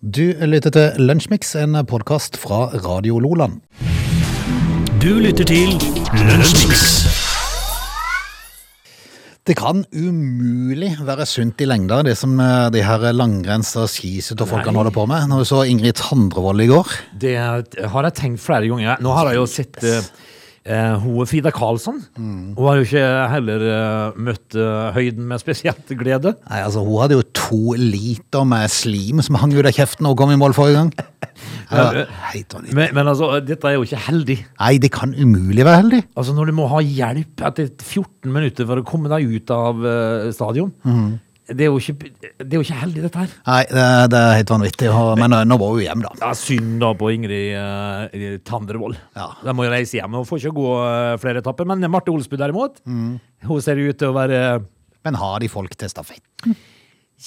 Du lytter til Lunsjmix, en podkast fra Radio Loland. Du lytter til Lunsjmix. Det kan umulig være sunt i lengda, det som eh, de her langrenns- og skiskytterfolkene holder på med. Når du så Ingrid Tandrevold i går. Det har jeg tenkt flere ganger. Nå har jeg jo sett eh, hun Frida Karlsson. Hun har jo ikke heller uh, møtt uh, høyden med spesielt glede. Nei, altså Hun hadde jo to liter med slim som hang ut av kjeften og kom i mål forrige gang. Ja. Men, men altså, dette er jo ikke heldig. Nei, det kan umulig være heldig. Altså Når du må ha hjelp etter 14 minutter for å komme deg ut av uh, stadion. Det, er jo ikke, det er jo ikke heldig, dette her. Nei, det, det er helt vanvittig. Men eh, nå var hun hjemme, da. Ja, Synd da på Ingrid uh, Tandrevold. Ja. De må jo reise hjem Hun får ikke gå eh, flere etapper. Men Marte Olsbu derimot, hun ser ut til å være Men har de folk til stafett?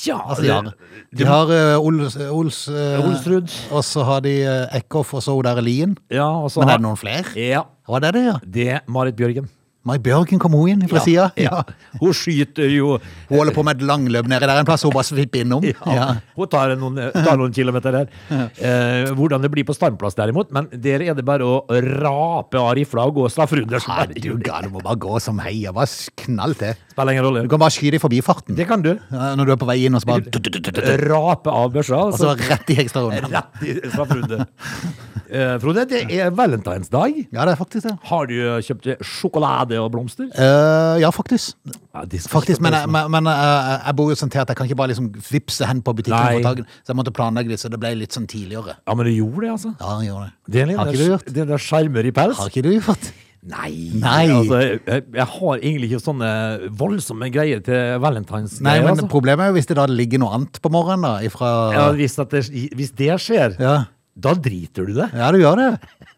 Ja, Altså, de har, de har uh, Ols, Ols, eh, Olsrud. Og så har de uh, Eckhoff og så hun der Lien. Ja, Men er det noen flere? Ja, Hva er det, ja? det er Marit Bjørgen. Mai Bjørgen kom hun inn fra sida. Ja. Hun skyter jo Hun holder på med et langløp nedi der en plass, hun bare svipper innom. ja, Ja. Hun tar noen, tar noen kilometer der. Eh, hvordan det blir på standplass derimot, men der er det bare å rape av rifla og gå strafferunder. er Herregud, du må bare gå som heia. Bare knall til. Spiller ingen rolle. Du kan bare skyte i forbifarten Det kan du. Når du er på vei inn, og så bare Rape av børsa. Og så rett i ekstrarunden. Rett i strafferunde. Uh, Frode, det er valentinsdag. Ja, det er faktisk det. Har du kjøpt sjokolade og blomster? Uh, ja, faktisk. Ja, Faktisk, Men, jeg- men, eh, jeg bor jo sånn til at jeg kan ikke bare liksom vippse hen på butikken. Nei. dagen. Så jeg måtte planlegge det, så det ble litt sånn tidligere. Ja, men du gjorde det, altså? Ja, jeg gjorde det. Det er Har ikke du gjort? Det der skjermer i pels? Har ikke du gjort? Nei. Nei. Altså, jeg, jeg har egentlig ikke sånne voldsomme greier til valentines. Nei, men altså. problemet er jo hvis det da ligger noe annet på morgenen, da. Ifra ja, hvis, at det, hvis det skjer, Ja, da driter du det. ja du gjør det.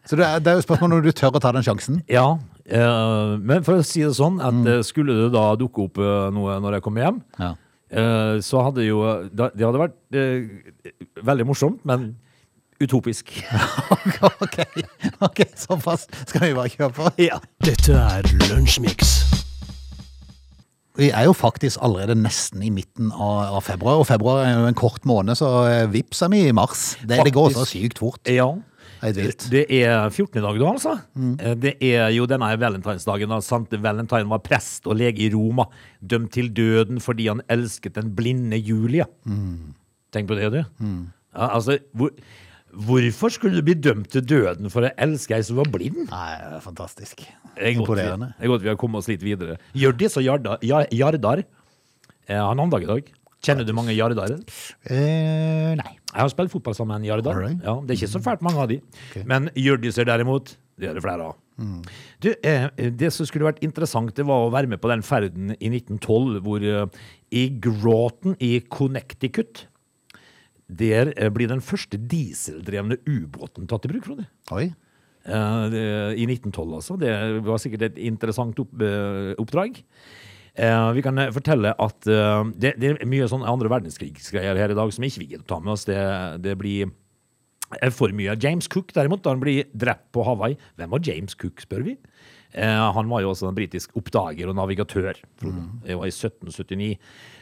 Så det det er jo spørsmål om du tør å ta den sjansen. Ja, eh, men for å si det sånn, at Mm. eh, skulle det da dukke opp eh, noe når jeg kommer hjem, Ja. eh, så hadde jo Det hadde vært eh, veldig morsomt, men utopisk. ok, ok, såpass skal vi bare kjøre på. ja. Dette er Lunsjmix. Vi er jo faktisk allerede nesten i midten av, av februar, og februar er jo en kort måned, så eh, vips er vi i mars. Det, det går så sykt fort. ja. Det er 14. dag da, altså. Mm. Eh, Det er jo denne valentinsdagen da Sant Valentine var prest og lege i Roma, dømt til døden fordi han elsket den blinde Julie. Mm. Tenk på det, du. Ja, altså, hvor, hvorfor skulle du bli dømt til døden for å elske ei som var blind? Nei, det er fantastisk. Er Imponerende. det er godt vi har kommet oss litt videre. Hjørdis og Jardar, Ja- Jardar eh, har navndag i dag. Kjenner du mange Jardarer? Eh, nei. Jeg har spilt fotball sammen med en Jardar. Right. Ja, det er ikke så fælt mange av de. Okay. Men Hjørdiser derimot, det er det flere av. Du, eh, det som skulle vært interessant, det var å være med på den ferden i 1912 hvor eh, i Groton i Connecticut der eh, blir den første dieseldrevne ubåten tatt i bruk, Frode. Oi. Eh, det, I 1912, altså. Det var sikkert et interessant eh, oppdrag. Vi kan fortelle at det, det er mye sånn andre verdenskrigsgreier her i dag som ikke vi gidder ta med oss. Det, det blir for mye. James Cook derimot, han blir drept på Hawaii. Hvem var James Cook, spør vi? Han var jo også en britisk oppdager og navigatør. Frode. Det var i 1779.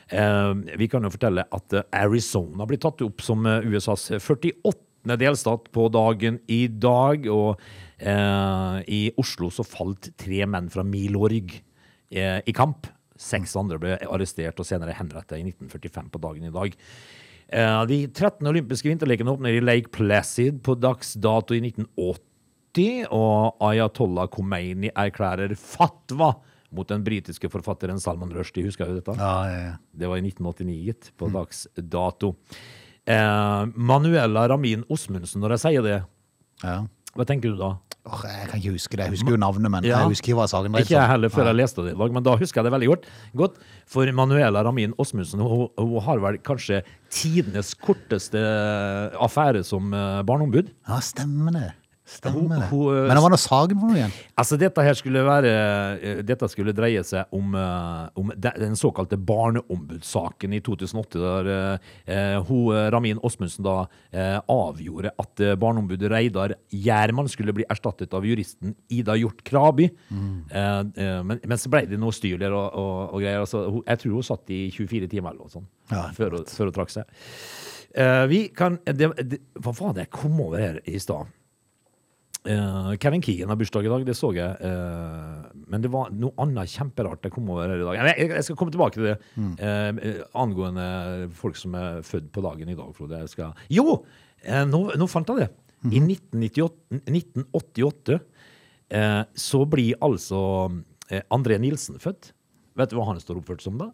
Eh, vi kan jo fortelle at eh, Arizona blir tatt opp som eh, USAs 48. delstat på dagen i dag. Og eh, i Oslo så falt tre menn fra Milorg i kamp. Seks andre ble arrestert og senere henrettet i 1945 på dagen i dag. Eh, De 13 olympiske vinterlekene åpner i Lake Placid på dags dato i 1980, og Ayatollah Khomeini erklærer fatwa mot den britiske forfatteren Salman Rushdie. Husker du dette? Ja, ja, ja. Det var i 1989, gitt, på dags dato. Eh, Manuela Ramin Osmundsen, når jeg sier det, ja. hva tenker du da? Åh, jeg kan ikke huske det. Jeg husker jo navnet, men Ja. jeg husker hva saken dreide Ikke jeg heller før jeg leste det i dag, men da husker jeg det veldig godt. godt for Manuela Ramin Osmundsen hun, hun har vel kanskje tidenes korteste affære som eh, barneombud. Ja, stemmer det. Stemmer det. Hun- hun- Men hva var det saken for noe igjen? Altså, dette her skulle være eh, Dette skulle dreie seg om, eh, om den såkalte barneombudssaken i 2008, der uh, hun, Ramin Åsmundsen da uh, avgjorde at barneombudet Reidar Gjerman skulle bli erstattet av juristen Ida Hjort Kraby. Eh, Uh, men, men så ble det noe styr der og, og, og greier. Altså, hun, jeg tror hun satt i 24 timer eller noe sånt Ja, før, hun- før hun trakk seg. Eh, vi kan det, det, Hva var det jeg kom over her i stad? Eh, Kevin Keegan har bursdag i dag, det så jeg. Uh, men det var noe annet kjemperart jeg kom over her i dag. Jeg, jeg skal komme tilbake til det mm. uh, angående folk som er født på dagen i dag, Frode. Jeg skal Jo! nå, nå fant jeg det. I 1998, 1988 eh, så blir altså André Nilsen født. Vet du hva han står oppført som da?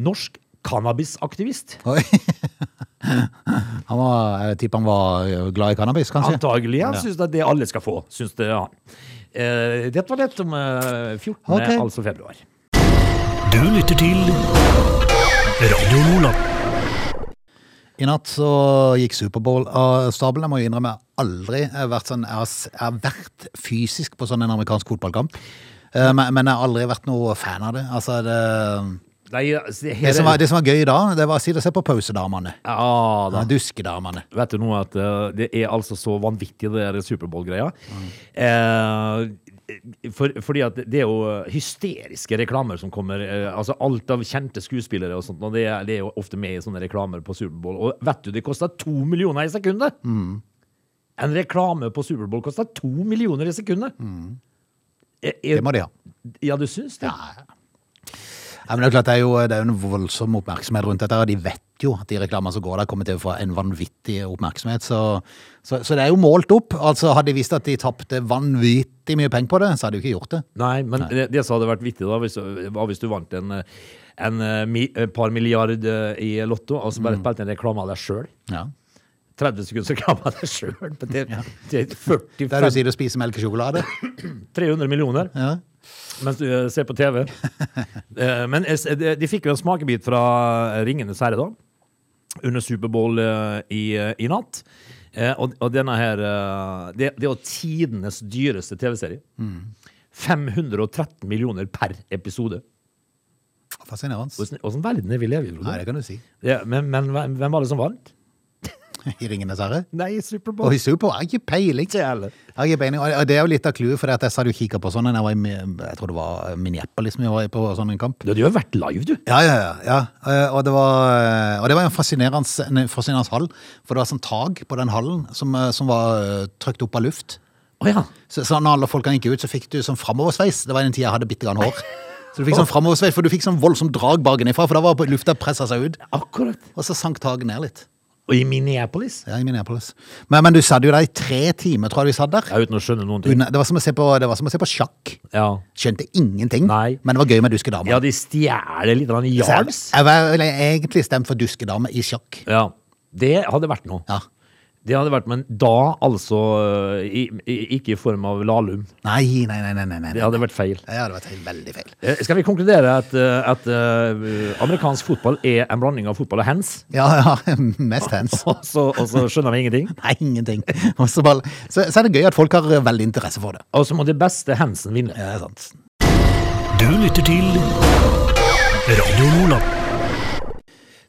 Norsk cannabisaktivist. Han var, jeg tipper han var eh, glad i cannabis, kanskje? Antagelig. Han syns det er det alle skal få. Syns det han. Eh, dette var dette om eh, 14. okay. altså februar. Du lytter til Radio Nordland. I natt så gikk Superbowl av stabelen. Jeg må jo innrømme jeg har aldri vært sånn Jeg har, vært fysisk på sånn en amerikansk fotballkamp. Eh, Men, men jeg har aldri vært noe fan av det. Altså, det, Nei, altså, det, som var, det som var gøy da, det var å sitte og se på pausedamene. Ja da. Duskedamene. Vet du noe at eh, det er altså så vanvittig, det der Superbowl-greia. Eh, for, fordi at det er jo hysteriske reklamer som kommer. Eh, altså Alt av kjente skuespillere og sånt, og det det er jo ofte med i sånne reklamer på Superbowl. Og vet du, det koster to millioner i sekundet! En reklame på Superbowl koster to millioner i sekundet! Eh, Det må de ha. Ja, du syns det? Ja, Ja, men det er klart det er jo det er en voldsom oppmerksomhet rundt dette. og De vet jo at de reklamene som går der, kommer til å få en vanvittig oppmerksomhet. Så, så, så det er jo målt opp. Altså Hadde de visst at de tapte vanvittig mye penger på det, så hadde de jo ikke gjort det. Nei, men Det, det som hadde vært vittig, da, hvis, var hvis du vant en, en, en eh, par milliard eh, i Lotto, og så Mm. bare spilte en reklame av deg sjøl. Ja. 30 sekunder reklame av deg sjøl. Det, det er 40 Der du sier du spiser melkesjokolade. 300 millioner Ja. Mens du eh, ser på TV. Eh, Men eh, de, fikk jo en smakebit fra Ringenes herre, da. Under Superbowl eh, i, eh, i natt. Eh, Og, og denne her eh, Det, det er jo tidenes dyreste TV-serie. Mm. 513 millioner per episode. Fascinerende. Åssen åssen verden er vi lever i? Nei, det kan du si. Ja, men, men hvem var det som vant? I Ringenes herre. Nei, i Superbowl. Og i Superbowl? jeg har ikke peiling. Jeg. Jeg. Og det er jo litt av clouet, for jeg satt og kikka på sånn. Jeg, i, Mi- jeg tror det var Minneapolis vi var på sånn en kamp. Du hadde jo vært live, du. Ja, ja, ja. ja. Eh, Og, det var, og det var en fascinerende, en fascinerende hall. For det var sånn tak på den hallen som, eh, som var eh, trykt opp av luft. Oh, ja. Så, så når alle folkene gikk ut, så fikk du sånn framoversveis. Det var den tida jeg hadde bitte grann hår. Så du fikk sånn framoversveis, for du fikk sånn voldsomt drag ifra for da var lufta pressa seg ut. Akkurat. Og så sank taket ned litt. Og i Minneapolis? Ja, i Minneapolis. Men, men du satt jo der i tre timer, tror jeg vi satt der. Ja, uten å skjønne noen ting. Det var som å se på, det var som å se på sjakk. Ja. Skjønte ingenting, Nei. men det var gøy med duskedame. ja, de stjeler litt grann yards. Jeg var vel egentlig stemt for duskedame i sjakk. Ja. Det hadde vært noe. Ja. Det hadde vært, Men da altså i, i, Ikke i form av Lahlum. Nei, nei, nei. nei, nei, nei. Det hadde vært feil. Det hadde vært veldig feil. Eh, Skal vi konkludere at, eh, at uh, amerikansk fotball er en blanding av fotball og hands? Ja, ja, mest hands. Og så, og så skjønner vi ingenting? Nei, ingenting. Også bare, så, så er det gøy at folk har veldig interesse for det. Og så må det beste handsen vinne. Ja, det er sant. Du lytter til Radio Nordland.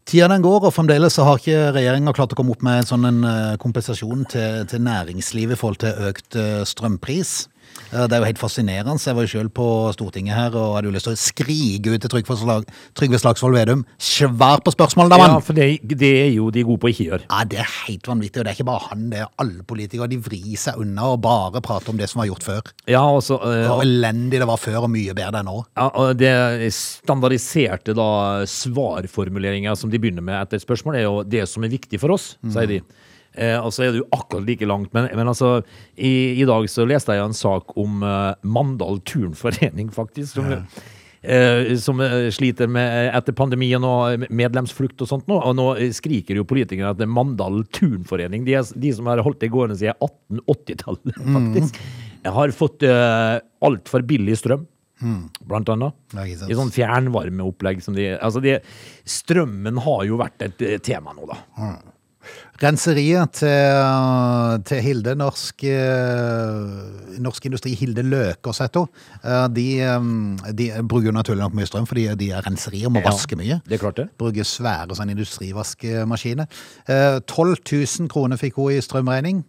Tida den går, og fremdeles har ikke regjeringa klart å komme opp med en sånn en eh, kompensasjon til, til næringslivet i forhold til økt eh, strømpris. Det er jo helt fascinerende. Jeg var jo sjøl på Stortinget her og hadde jo lyst til å skrike ut til Trygve Slagsvold Vedum. Svar på spørsmålet, da, Ja, for det, det er jo de gode på å ikke gjøre. Ja, det er helt vanvittig, og det er ikke bare han, det er alle politikere. De vrir seg unna og bare prater om det som var gjort før. Ja, også, eh, Og elendig det var før, og mye bedre enn nå. Ja, og det standardiserte da svarformuleringa som de begynner med etter et spørsmål, er jo det som er viktig for oss, sier de. Eh, altså er jo akkurat like langt. Men, men altså, i, i dag så leste jeg en sak om eh, Mandal turnforening, faktisk. Som, eh, som eh, sliter med etter pandemien og medlemsflukt og sånt nå. Og nå skriker jo politikerne at det er Mandal turnforening, de, er, de som har holdt det gående siden 1880-tallet, faktisk, har fått eh, altfor billig strøm. Blant annet. Ja. I sånn fjernvarmeopplegg som de Altså, de, strømmen har jo vært et eh, tema nå, da. Renseriet til, til Hilde, norsk, eh, norsk industri, Hilde Løkersæter, eh, de, eh, de bruker naturlig nok mye strøm, fordi de er renserier og må Ja. vaske mye. Det er klart det. Bruker svære sånn industrivaskemaskiner. Eh, 12 000 kroner fikk hun i strømregning.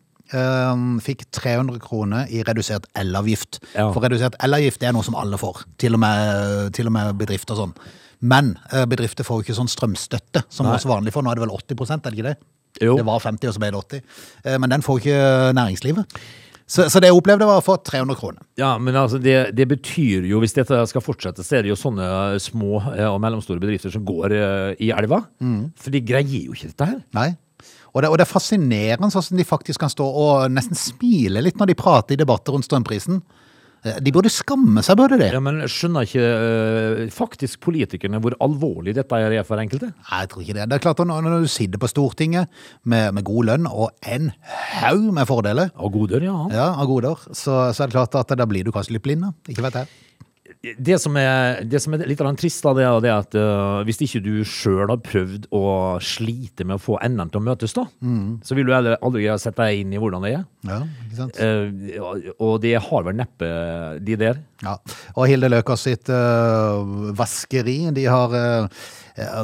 Fikk 300 kroner i redusert elavgift. Ja. For redusert elavgift er noe som alle får, til og med, til og med bedrifter og sånn. Men bedrifter får jo ikke sånn strømstøtte, som Nei. oss vanlig får. Nå er det vel 80 er det ikke det? Jo. Det var 50, og så ble det 80. Eh, Men den får ikke næringslivet. Så, så det jeg opplevde, var å få 300 kroner. Ja, men altså det, det betyr jo, hvis dette skal fortsette, så er det jo sånne små eh, og mellomstore bedrifter som går eh, i elva. For de greier jo ikke dette her. Nei. Og det, og det er fascinerende hvordan de faktisk kan stå og nesten smile litt når de prater i debatter rundt strømprisen. De burde skamme seg, burde de? Ja, men skjønner ikke eh, faktisk politikerne hvor alvorlig dette er for enkelte? Nei, jeg tror ikke det. Det er klart at Når du sitter på Stortinget med, med god lønn og en haug med fordeler, Og goder, ja. ja, av goder, så, så er det klart at da blir du kanskje litt blind. Ikke vet jeg. Det som er, det som er litt trist, da, det er det at uh, hvis ikke du sjøl har prøvd å slite med å få endene til å møtes, da, så vil du aldri, aldri sette deg inn i hvordan det er. Ja, ikke sant? Uh, og det har vel neppe de der. Ja, og Hilde Løkas sitt uh, vaskeri, de har,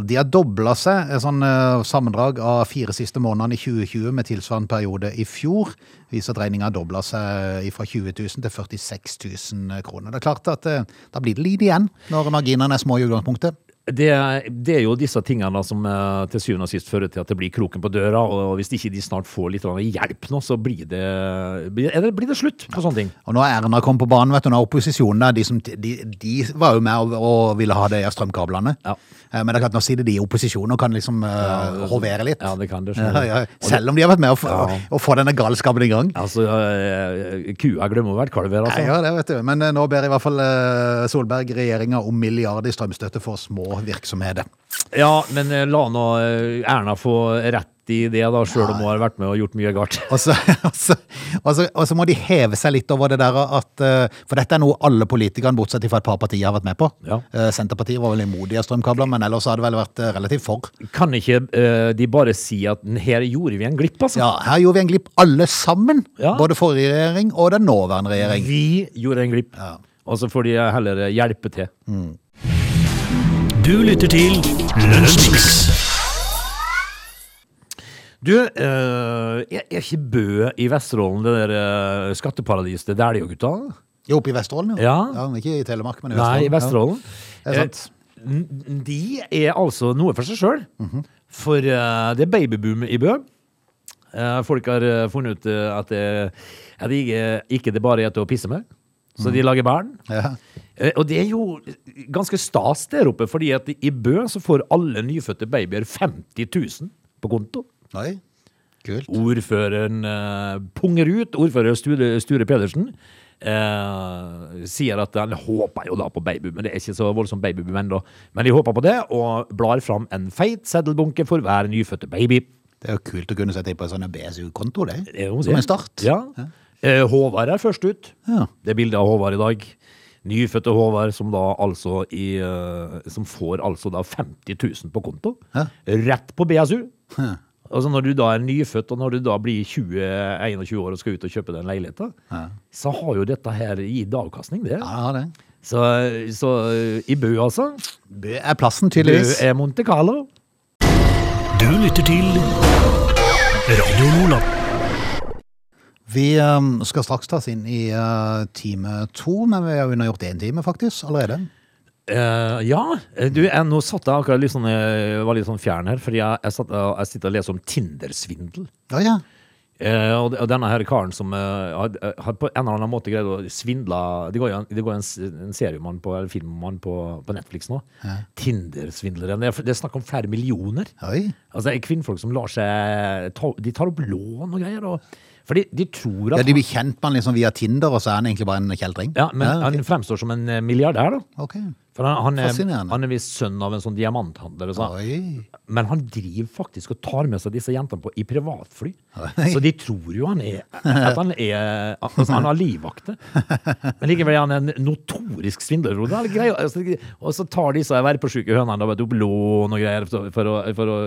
de har dobla seg. Et sånn øh, sammendrag av fire siste månedene i 2020 med tilsvarende periode i fjor viser at regninga har dobla seg fra 20 000 til 46 000 kroner. Det er klart at øh, da blir det lite igjen når marginene er små i utgangspunktet. Det, det er jo disse tingene som eh, til syvende og sist fører til at det blir kroken på døra, og hvis ikke de snart får litt hjelp nå, så blir det, blir, det, blir det slutt på sånne ting. Og nå er Erna kommet på banen, vet du, nå er opposisjonen de, som, de, de var jo med og, ville ha det i strømkablene. Ja. Eh, Men det er klart, nå sitter de i opposisjon og kan liksom ja, hovere litt. Ja, det kan det. Ja. Selv om de har vært med å, Ja. å få denne galskapen i gang. Altså, eh, kua glemmer å være kalv her, altså. Ja, det vet du. Men eh, nå ber i hvert fall eh, Solberg regjeringa om milliard i strømstøtte for små virksomheter. Ja, men eh, la nå eh, Erna få rett i det, da, sjøl om hun har vært med og gjort mye galt. Og så, og, så, og, så, og så må de heve seg litt over det der at eh, For dette er noe alle politikerne, bortsett fra et par partier, har vært med på. Ja. Senterpartiet var vel imot de av strømkabler, men ellers har det vel vært relativt for. Kan ikke uh, de bare si at her gjorde vi en glipp, altså? Ja, her gjorde vi en glipp alle sammen. Ja. Både forrige regjering og den nåværende regjering. Vi gjorde en glipp. Ja. Og så får de heller hjelpe til. Du lytter til Lunsjmix. Du, eh, er er ikke Bø i Vesterålen det der uh, skatteparadiset det der det jo, gutta? Jo, oppe i Vesterålen, Ja. ja. Ikke i Telemark, men i Nei, Vesterålen. i Vesterålen. Ja, det er sant. Eh, n- de er altså noe for seg sjøl. For eh, det er babyboom i Bø. Eh, folk har eh, funnet ut eh, at, det, at det ikke, ikke det bare er til å pisse med. Så de lager barn. Ja. Eh, Og det er jo ganske stas der oppe, fordi at i Bø så får alle nyfødte babyer 50 000 på konto. Oi, kult. Ordføreren uh, punger ut, ordfører Sture, Sture Pedersen, uh, sier at han håper jo da på baby, men det er ikke så voldsomt babyboom ennå. Men de håper på det, og blar fram en feit seddelbunke for hver nyfødte baby. Det er jo kult å kunne sette inn på en sånn BSU-konto, det. Det Som en start. Ja. Eh, Håvard er først ut. Ja. Det er bildet av Håvard i dag. Nyfødte Håvard som da altså i, eh, Som får altså da 50 000 på konto. Ja. Rett på BSU. Ja. Altså Når du da er nyfødt, og når du da blir 20-21 år og skal ut og kjøpe den leiligheten, Ja. så har jo dette her gitt avkastning, det. Ja, det det. Så, så eh, i Bø, altså. Bø er plassen, Bø tydeligvis. er Monte Carlo. Du lytter til Radio Nordland. Vi um, skal straks tas inn i uh, time to, men vi har undergjort én time, faktisk, allerede. Uh, ja, du, jeg, nå satt jeg akkurat litt sånn, jeg var litt sånn fjern her, fordi jeg, jeg, satt, jeg sitter og leser om Tinder-svindel. Ja, ja. Uh, og, denne her karen som uh, har, har på en eller annen måte greid å svindle Det går jo en, det går en, en seriemann på, eller filmmann på, på Netflix nå. Tinder-svindleren. Det, er- det er snakk om flere millioner. Oi. Altså det er kvinnfolk som lar seg ta, De tar opp lån og greier. Og, fordi de tror at Ja, de blir kjent med han liksom via Tinder, og så er han egentlig bare en kjeltring? ja, men han fremstår som en eh, milliardær, da. Ok. For han, han, er, han er visst sønn av en sånn diamanthandler. og sånn. Men han driver faktisk og tar med seg disse jentene på, i privatfly. Oi. Så de tror jo han er at han er altså Han har livvakter. Men likevel er han en notorisk svindler. Er grei, altså, Og så tar disse verpesjuke hønene opp lån og greier for, å, for, å,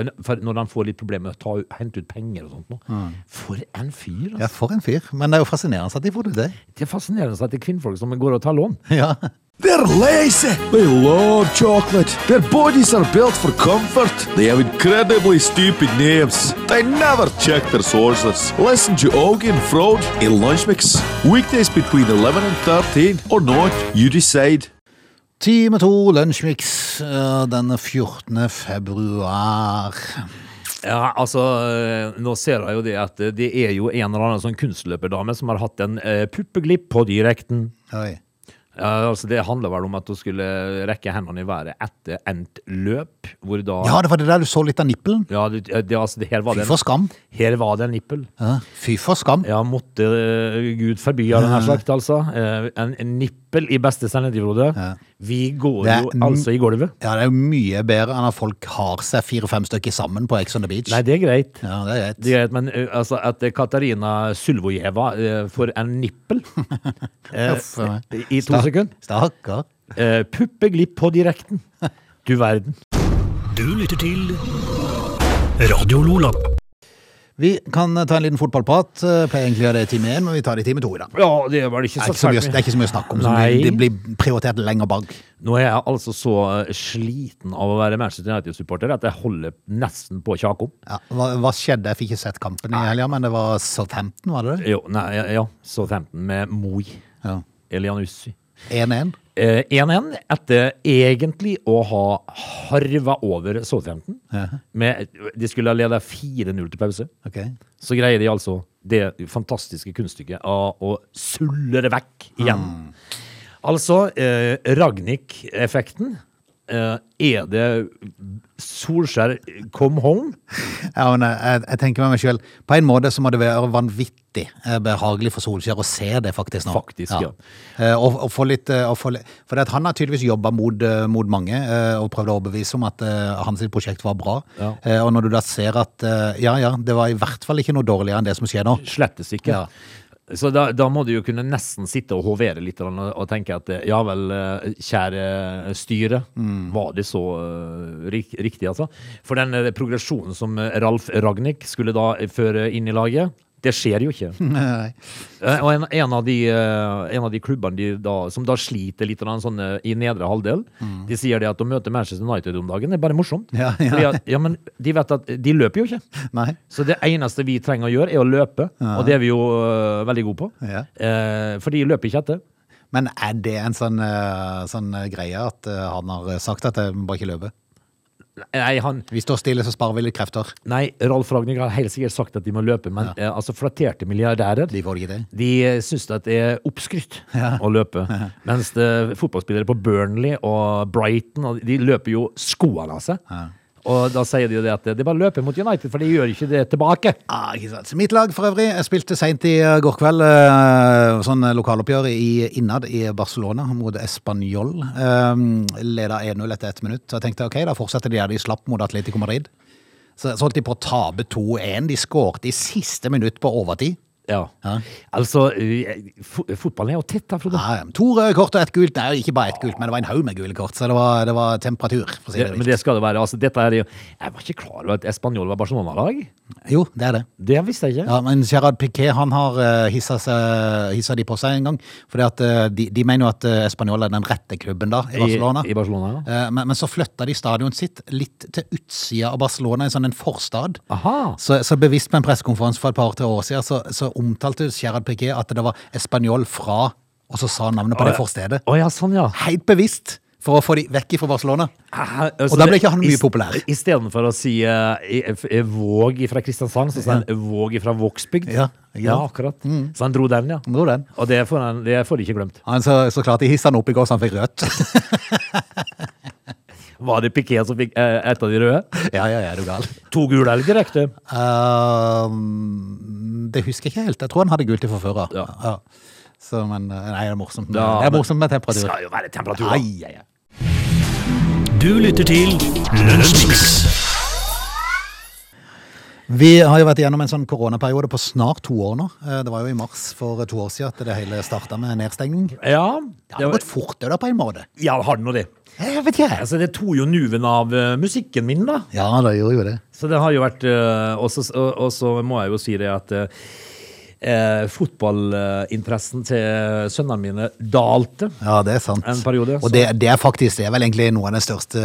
for, for når han får litt problemer med å ta, hente ut penger og sånt. Mm. For en fyr! Ja, Altså. for en fyr. Men det er jo fascinerende at de får det. Det er fascinerende at det er kvinnfolk som går og tar lån. Ja. They're lazy. They love chocolate. Their bodies are built for comfort. They have incredibly stupid names. They never check their sources. Listen to Augie and Frode in Lunch Mix. Weekdays between 11 and 13 or not, you decide. Time to lunsjmix eh, den 14. februar. Ja, altså, øh, nå ser jeg jo det at øh, det er jo en eller annen sånn kunstløperdame som har hatt en uh, puppeglipp på direkten. Oi. Ja, altså Det handler vel om at hun skulle rekke hendene i været etter endt løp. Hvor da Ja, det var det der du så litt av nippelen. Ja, det, det, altså, det, her, var Fy det for skam. her var det en nippel. Ja, fy for skam. Ja, måtte uh, Gud forby, har den her sagt, altså. Eh, en, en nippel i beste sendetid, Ja. Vi går er jo altså i gulvet. Ja, det er jo mye bedre enn at folk har seg fire-fem stykker sammen på Ex on the Beach. Nei, det er greit. Ja, det er greit. Det er greit, men altså, at Katarina Sulvojeva ø, får en nippel eh, i to Stak- sekunder Stakkar. eh, Puppeglipp på direkten. Du verden. Du lytter til Radio Lola. Vi kan ta en liten fotballprat. eh, Pleier egentlig å gjøre det i time én, men vi tar det i time to i dag. Ja, det var det ikke Det er så ikke så mye, det er ikke så mye å snakke om. Så det blir prioritert lenger bak. Nå er jeg altså så sliten av å være Manchester United-supporter at jeg holder nesten på å kjake om. Ja, hva, hva skjedde? Jeg fikk ikke sett kampen i helga, men det var Southampton, var det det? Jo, nei, ja, Southampton med Moi Ja. Elianussi. 1-1. Eh, 1-1 etter egentlig å ha harva over Southampton. Med, de skulle ha leda 4-0 til pause. Okay. Så greier de altså det fantastiske kunststykket av å sulle det vekk igjen. Altså, eh, Ragnhild-effekten. Eh, er det Solskjær come home? Ja, men jeg, jeg tenker med meg selv, på en måte så må det være vanvittig eh, behagelig for Solskjær å se det faktisk nå. Faktisk, ja. Eh, Og, og få litt, uh, få For han har tydeligvis jobba mot, mot mange og prøvd å overbevise om at hans prosjekt var bra. Ja. Og når du da ser at ja, ja, det var i hvert fall ikke noe dårligere enn det som skjer nå. Slettes ikke. Ja. Så da, da må du jo kunne nesten sitte og hovere litt og, og tenke at eh, ja vel, eh, kjære styre, var det så rik, riktig, altså? For den progresjonen som Ralf Ragnhild skulle da føre inn i laget, det skjer jo ikke. Nei. Eh, Og en, en, av de, eh, en av de klubbene de da, som da sliter litt sånn, i nedre halvdel, de sier det at å møte Manchester United om dagen er bare morsomt. Ja, ja. At, ja, men de vet at de løper jo ikke. Nei. Så det eneste vi trenger å gjøre, er å løpe. Og det er vi jo uh, veldig gode på. Ja. Eh, for de løper ikke etter. Men er det en sånn, uh, sånn greie at uh, han har sagt at jeg må bare ikke løpe? Nei, han, Vi står stille, så sparer vi litt krefter. nei Rolf Ragnhild har helt sikkert sagt at de må løpe, men eh, altså flatterte milliardærer De får det ikke det. de eh, syns det er oppskrytt å løpe. Mens det, fotballspillere på Burnley og Brighton de løper jo skoene av seg. Og da sier de jo det at er bare løper mot United, for de gjør ikke det tilbake. Ah, ikke sant. Mitt lag for øvrig jeg spilte seint i uh, går kveld. Uh, sånn lokaloppgjør i, innad i Barcelona mot Español. Um, leda 1-0 etter ett minutt. Så jeg tenkte ok, da fortsetter de der de slapp mot Atletico Madrid. Så, så holdt de på å tape 2-1. De skårte i siste minutt på overtid. Ja. Ja. Altså, eh, fotballen er jo tett, da, Frode. Ja. To røde kort og ett gult. Nei, ikke bare ett gult, men det var en haug med gule kort. Så det var, det var temperatur. For si Det, det men det skal det være. Altså, dette er jo Jeg var ikke klar over at Español var Barcelona-lag. Jo, det er det. Det visste jeg ikke. Ja, men Gerard Piqué han har hissa, seg, hissa de på seg en gang. At eh, de, de mener jo at Español er den rette klubben da, i Barcelona. I, i Barcelona, ja. Eh, men, men så flytta de stadionet sitt litt til utsida av Barcelona, i sånn en forstad. Aha. Så, så bevisst på en pressekonferanse for et par-tre år siden, så, så omtalte Gerard Piquet at det var Español fra, og så sa han navnet på det forstedet. Oh, ja, sånn, ja. Helt bevisst, for å få de vekk fra Barcelona. Og Og da ble ikke han mye populær. Istedenfor å si uh, Våg fra Kristiansand, så sa han Våg fra Vågsbygd. Ja, ja. ja akkurat. Så han dro den, ja. Dro den. Og det får han det får de ikke glemt. Han så, så klart de hissa han opp i går, så han fikk rødt. Var det Piqué som fikk eh, et av de røde? ja, ja, ja, er du gal. To gule eller direkte? Ehm, det husker jeg ikke helt. Jeg tror han hadde gult i før. Ja. Ja. Så, men eh, nei, det er morsomt. Ja, det er morsomt med temperatur. Skal jo være temperatur. Ai, ai, ai. Du lytter til Lunsjmix. Vi har jo vært igjennom en sånn koronaperiode på snart to år nå. Eh, Det var jo i mars for to år siden at det hele starta med nedstengning. Ja, Det har gått fort det da, på en måte. ja, har det nå det? Jeg vet ikke. Altså, det tok jo nuven av eh, musikken min, da. Ja, det gjorde jo det. Så det har jo vært eh, Og så- og og så må jeg jo si det at eh, eh, fotballinteressen til sønnene mine dalte Ja, det er sant. en periode. Og det, det er faktisk det er vel egentlig noe av den største,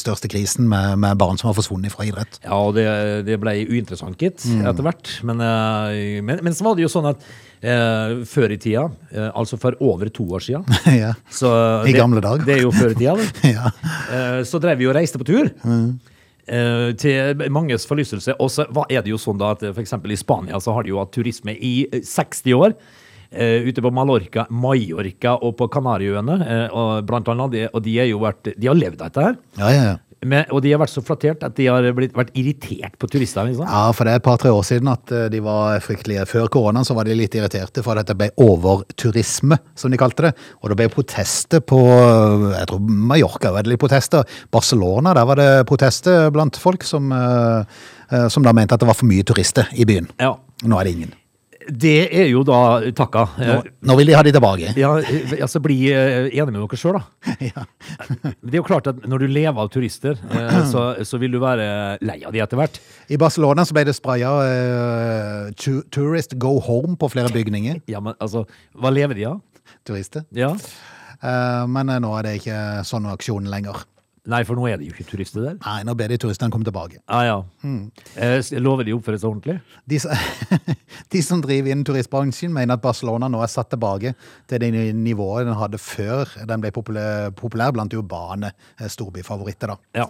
største krisen med, med barn som har forsvunnet fra idrett. Ja, og det, det ble uinteressant, gitt, etter hvert. Men, eh, men, men så var det jo sånn at eh, før i tida, eh, altså for over to år siden ja. I gamle dager. Det er jo før i tida, ja. Eh, så drev vi og reiste på tur. eh, til manges forlystelse. Og så er det jo sånn da at f.eks. i Spania så har de jo hatt turisme i eh, 60 år. Uh, ute på Mallorca, Mallorca og på Kanariøyene. Uh, og blant annet, de, og de, jo vært, de har levd av dette her. Ja, ja, ja. Men, og de har vært så flattert at de har blitt, vært irritert på turistene? Liksom. Ja, for det er et par-tre år siden at eh, de var fryktelige. Før koronaen så var de litt irriterte for at det ble overturisme, som de kalte det. Og det ble protester på eh, Jeg tror Mallorca var det litt protester. Barcelona, der var det protester blant folk som, eh, eh, som da mente at det var for mye turister i byen. Ja. Nå er det ingen. Det er jo da takka. Nå, nå vil de ha de tilbake. Ja, altså Bli eh, enig med dere sjøl, da. Ja. Det er jo klart at når du lever av turister, eh, så, så vil du være lei av de etter hvert. I Barcelona så ble det spraya uh, 'Tourist go home' på flere bygninger. Ja, men altså, hva lever de av? Turister. Ja. Uh, men nå er det ikke sånn aksjon lenger. Nei, for nå er det jo ikke turister der. Nei, nå ber de turistene komme tilbake. Ah, ja. Eh, lover de å oppføre seg ordentlig? De, de som driver innen turistbransjen, mener at Barcelona nå er satt tilbake til det ni- nivået den hadde før den ble populær, populær blant urbane eh, storbyfavoritter. Da. Ja.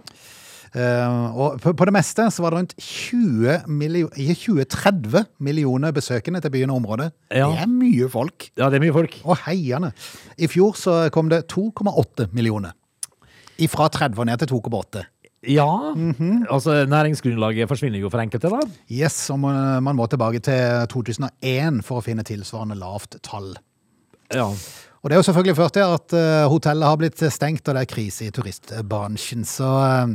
Uh, og på, på det meste så var det rundt 20 millio- ikke 20-30 millioner besøkende til byen og området. Ja. Det er mye folk. ja, det er mye folk. Og heiende. I fjor så kom det 2,8 millioner. Ifra 30 og ned til 2,8. Ja, altså næringsgrunnlaget forsvinner jo for enkelte, da. Yes, og man, man må tilbake til 2001 for å finne tilsvarende lavt tall. Ja. Og det er jo selvfølgelig ført til at eh, hotellet har blitt stengt, og det er krise i turistbransjen. Så eh,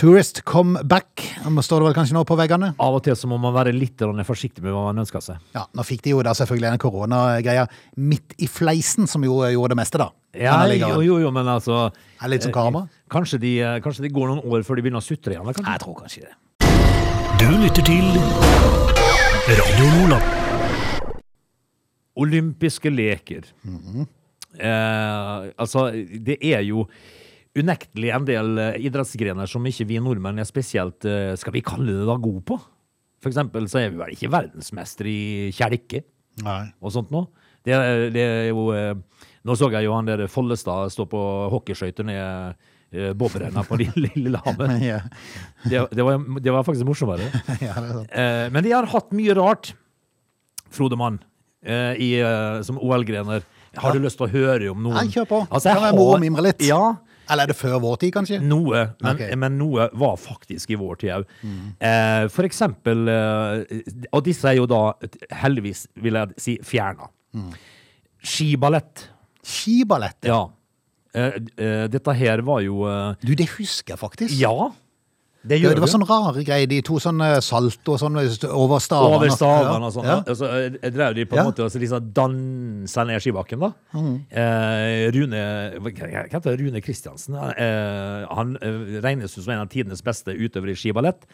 tourist come back, står det vel kanskje nå på veggene? Av og til så må man være litt forsiktig med hva man ønsker seg. Ja, nå fikk de jo da selvfølgelig en koronagreia midt i fleisen, som jo gjorde det meste, da. Ja, jo, jo, jo, men altså Er det litt som karma? eh, Kanskje de, eh, kanskje de går noen år før de begynner å sutre igjen? kanskje? Jeg tror kanskje det. Du lytter til Radio Nordland. Olympiske leker. eh, altså, det er jo unektelig en del eh, idrettsgrener som ikke vi nordmenn er spesielt, eh, skal vi kalle det da, gode på. For eksempel så er vi vel ikke verdensmester i kjelke og sånt nå. Det, er- det er jo eh, Nå så jeg jo han der Follestad stå på hockeyskøyter ned bobrenna på Lille- Lillehammer. Ja. Det, det, var, det var faktisk morsommere. er. Eh, men de har hatt mye rart, Frode Mann, eh, i, eh, som OL-grener. Har du lyst til å høre om noen? Nei, kjør på. Altså, jeg kan moro å mimre litt. Ja, Eller er det før vår tid, kanskje? noe. Men, okay. men noe var faktisk i vår tid òg. Eh, for eksempel eh, Og disse er jo da heldigvis, vil jeg si, fjerna. Skiballett. Skiballett. Ja. Eh, eh, dette her var jo eh, Du, det husker jeg faktisk. Ja, det Det, det var sånne sånn rare greier. De to sånn salt salto og sånn over stavene. Over stavene og sånn. Ja. Altså, jeg drev de på en Ja. måte og så liksom dansa ned skibakken, da. Eh, Rune Hva heter det? Rune Kristiansen. Eh, han eh, regnes jo som en av tidenes beste utøvere i skiballett.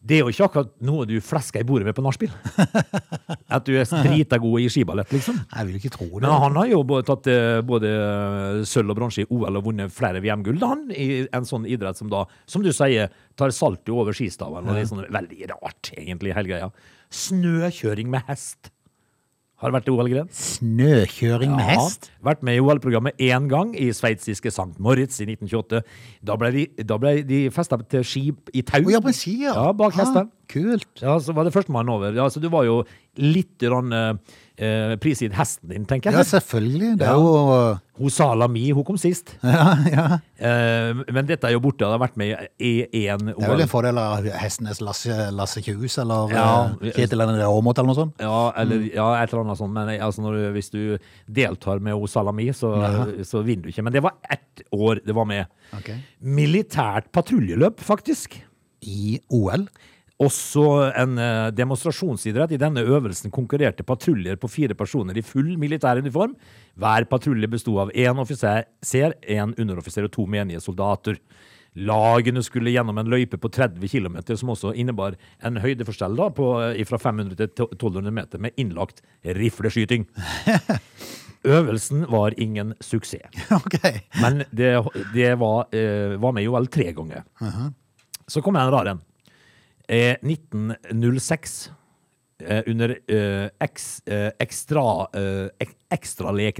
Det er jo ikke akkurat noe du flesker i bordet med på nachspiel. At du er drita god i skiballett, liksom. Jeg vil ikke tro det. Men han har jo både tatt eh, både eh, sølv og bronse i OL og vunnet flere VM-gull, han, i en sånn idrett som da, som du sier, tar saltet over skistaven. Og det er sånn veldig rart, egentlig, hele greia. Snøkjøring med hest har vært OL-gren. Snøkjøring med hest? Vært med i OL-programmet én gang, i sveitsiske St. Moritz i 1928. Da ble de, da ble de festa til skip i tau. Å, ja, på en ski, ja. Ja, bak Ah, hesten. Kult. Ja, så var det førstemann over. Ja, så du var jo litt rann, eh, prisgitt hesten din, tenker Ja, jeg. selvfølgelig. Det er Ja. jo Hun Sala Mi, hun kom sist. Ja, ja. Eh, men dette er jo borte. Det har vært med i én Det er vel en fordel av Hestenes Lasse, Lasse Kjus eller Ja. eh, Kjetil Endre Aamodt eller noe sånt. Ja, eller ja, et eller annet sånt. Men altså, du, hvis du deltar med O Salami, så, så vinner du ikke. Men det var ett år det var med. Okay. Militært patruljeløp, faktisk. I OL. Også en eh, demonstrasjonsidrett. I denne øvelsen konkurrerte patruljer på fire personer i full militær uniform. Hver patrulje besto av én offiser, én underoffiser og to menige soldater. Lagene skulle gjennom en løype på 30 km, som også innebar en høydeforskjell da, på, eh, fra 500 til 1200 meter, med innlagt rifleskyting. Øvelsen var ingen suksess. Okay. Men det, det var, eh, var med i OL tre ganger. Så kom jeg en rar en. Eh, 1906, eh, under eh, eks, eh, ekstra, ek,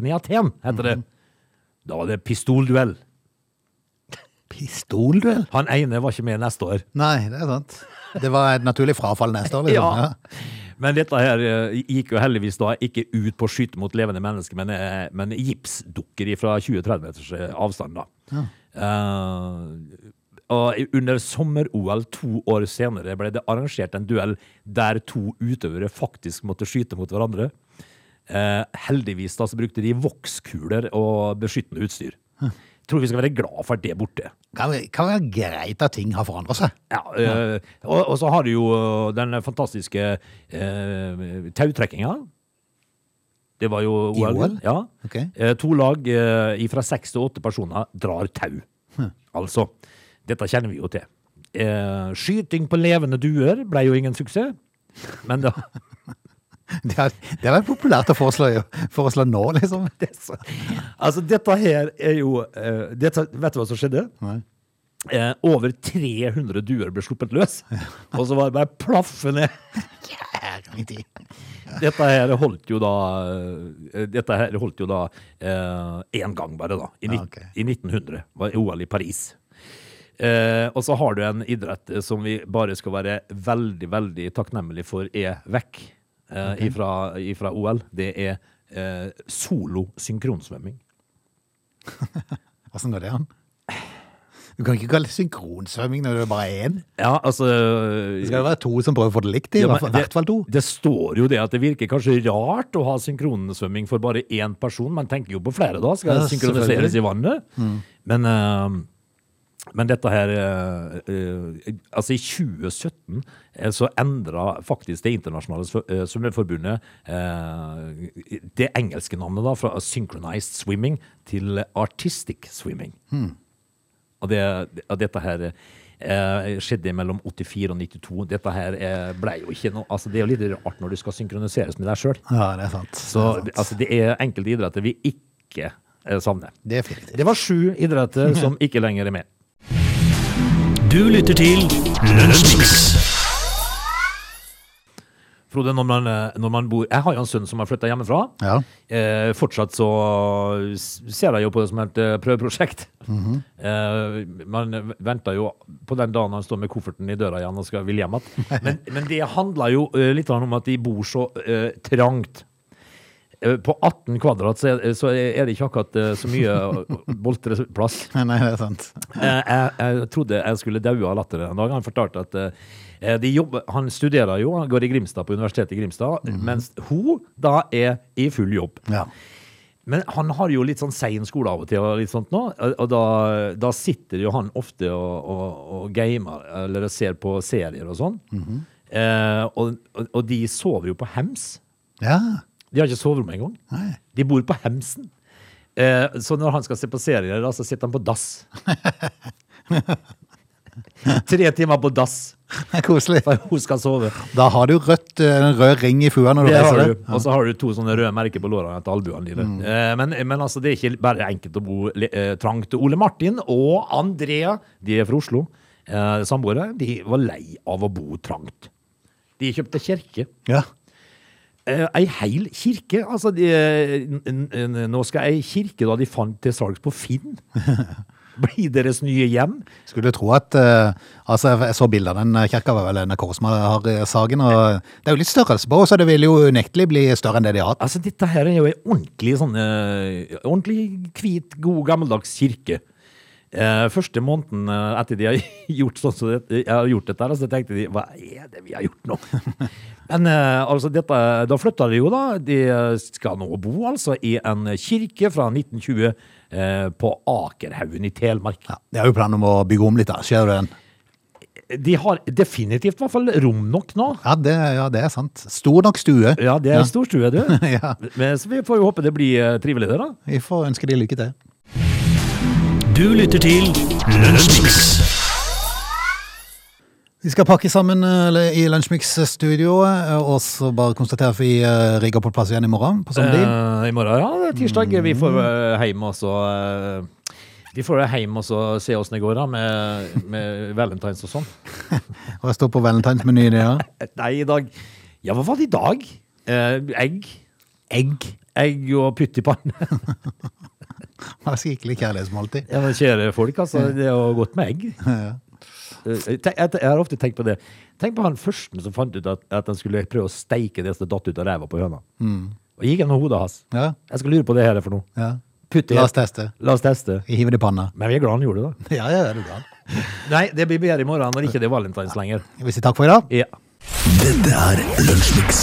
i Aten, heter det. Da var det pistolduell. Pistolduell? Han ene var ikke med neste år. Nei, det er sant. Det var et naturlig frafall neste år, liksom. Ja. Ja. Men dette her gikk jo heldigvis da ikke ut på å skyte mot levende mennesker, men, men gipsdukker fra 20-30 meters avstand. da. Eh, og under sommer-OL to år senere ble det arrangert en duell der to utøvere faktisk måtte skyte mot hverandre. Eh, heldigvis da så brukte de vokskuler og beskyttende utstyr. Tror vi skal være glad for at det er borte. Kan, kan være greit at ting har forandret seg. Ja, eh, og, og så har du jo den fantastiske eh, tautrekkinga. Det var jo I OL. OL? Ja. Okay. Eh, to lag eh, fra seks til åtte personer drar tau. Altså, dette kjenner vi jo til. Eh, skyting på levende duer ble jo ingen suksess. Men da Det har, det vært populært å foreslå, foreslå nå, liksom. Altså, dette her er jo eh, dette, Vet du hva som skjedde? Nei. Eh, over 300 duer ble sluppet løs. Og så var det bare plaffe ned. Dette her holdt jo da Dette her holdt jo da én gang bare, da. I, nitt- Ja, ok. I 1900 var OL i Paris. Eh, og så har du en idrett som vi bare skal være veldig, veldig takknemlige for er vekk eh, ifra, ifra OL. Det er eh, solo synkronsvømming. Åssen går det an? Du kan ikke kalle det synkronsvømming når det er bare én. Ja, altså Det skal jo være to som prøver å få det likt i, Ja, hvert hvert fall to. Det står jo det at det virker kanskje rart å ha synkronsvømming for bare én person. Man tenker jo på flere da, skal det synkroniseres i vannet. Mm. Men, eh, men dette her eh, eh, Altså, i 2017 eh, så endra faktisk det internasjonale svø- svømmeforbundet det engelske navnet da, fra synchronized swimming til artistic swimming. Hmm. Og, det, og dette her eh, skjedde mellom 84 og 92. Dette her ble jo ikke noe Altså, det er jo litt rart når du skal synkroniseres med deg sjøl. Ja, det er sant. Så det er, sant. altså, det er enkelte idretter vi ikke savner. det. Det var sju idretter som ikke lenger er med. Du lytter til Lunsjmix. Frode, når man, når man bor Jeg har jo en sønn som har flytta hjemmefra. Ja. Eh, fortsatt så ser jeg jo på det som et eh, prøveprosjekt. eh, man venter jo på den dagen han står med kofferten i døra igjen og skal vil hjem igjen. Men, men det handler jo eh, litt om at de bor så eh, trangt. Eh, På 18 kvadrat så er, så er det ikke akkurat eh, så mye boltreplass. Nei, det er sant. Eh, jeg, jeg trodde jeg skulle daue av latter en dag. Han fortalte at eh, de jobber, han studerer jo, han går i Grimstad på Universitetet i Grimstad, mens hun da er i full jobb. Ja. Men han har jo litt sånn sein skole av og til, og litt sånt nå, og da, da sitter jo han ofte og, og, og gamer, eller ser på serier og sånn. eh, og, og, og de sover jo på hems. ja. De har ikke soverom engang. De bor på hemsen. Eh, så når han skal se på serier, da, så sitter han på dass. Tre timer på dass koselig. for hun skal sove. Da har du rødt, eh, en rød ring i fua når du Det reiser deg. Og så har du to sånne røde merker på lårene etter albuene dine. Eh, men, men altså, det er ikke bare enkelt å bo eh, trangt. Ole Martin og Andrea, de er fra Oslo, eh, samboere, de var lei av å bo trangt. De kjøpte kirke. Ja. Eh, ei heil kirke. Altså, de, n- nå skal ei kirke da de fant til salgs på Finn. bli deres nye hjem. Skulle tro at uh, Altså, jeg så bilder av den kirka, var vel NRK som har eh, saken, og det er jo litt størrelse på, så det vil jo unektelig bli større enn det de har hatt. Altså, dette her er jo en ordentlig sånn uh, Ordentlig hvit, god, gammeldags kirke. Eh, første måneden eh, etter de har gjort sånn som jeg har gjort dette, så tenkte de hva er det vi har gjort nå? Men eh, altså, dette, da flytta de jo, da. De skal nå bo altså i en kirke fra 1920 eh, på Akerhaugen i Telemark. Ja, de har jo planer om å bygge om litt, da. Ser du den? De har definitivt i hvert fall rom nok nå. Ja, det, ja, det er sant. Stor nok stue. Ja, det er Ja. storstue, du. Ja. Men, så vi får jo håpe det blir trivelig, der, da. Vi får ønske de lykke til. Du lytter til Lunsjmix. Vi skal pakke sammen eh, i Lunsjmix-studioet, og så bare konstatere at vi eh, rigger på plass igjen i morgen på samme tid. Eh, I morgen, ja. Det er tirsdag. Vi får uh, hjem og så eh, Vi får hjem og se åssen det går da med, med valentines og sånn. Og jeg står på valentinsmenyen i dag. Nei, i dag Ja, hva var det i dag? Eh, egg. Egg. Egg og pytt i panne. Er skikkelig kjærlighetsmåltid. Ja, men Kjære folk, altså. Det er jo godt med egg. Ja. Eh, Jeg jeg har ofte tenkt på det. Tenk på han første som fant ut at, at han skulle prøve å steike det som datt ut av ræva på høna. Og gikk gjennom hodet hans. Ja. Jeg skal lure på det her for noe. ja. Putt i La oss teste. La oss teste. Hiver det i panna. Men vi er glad han gjorde det. da. Ja, ja, er du glad? Nei, det blir bedre i morgen når ikke det er valentines lenger. Vi sier takk for i dag. Ja. Dette er Lunsjmix.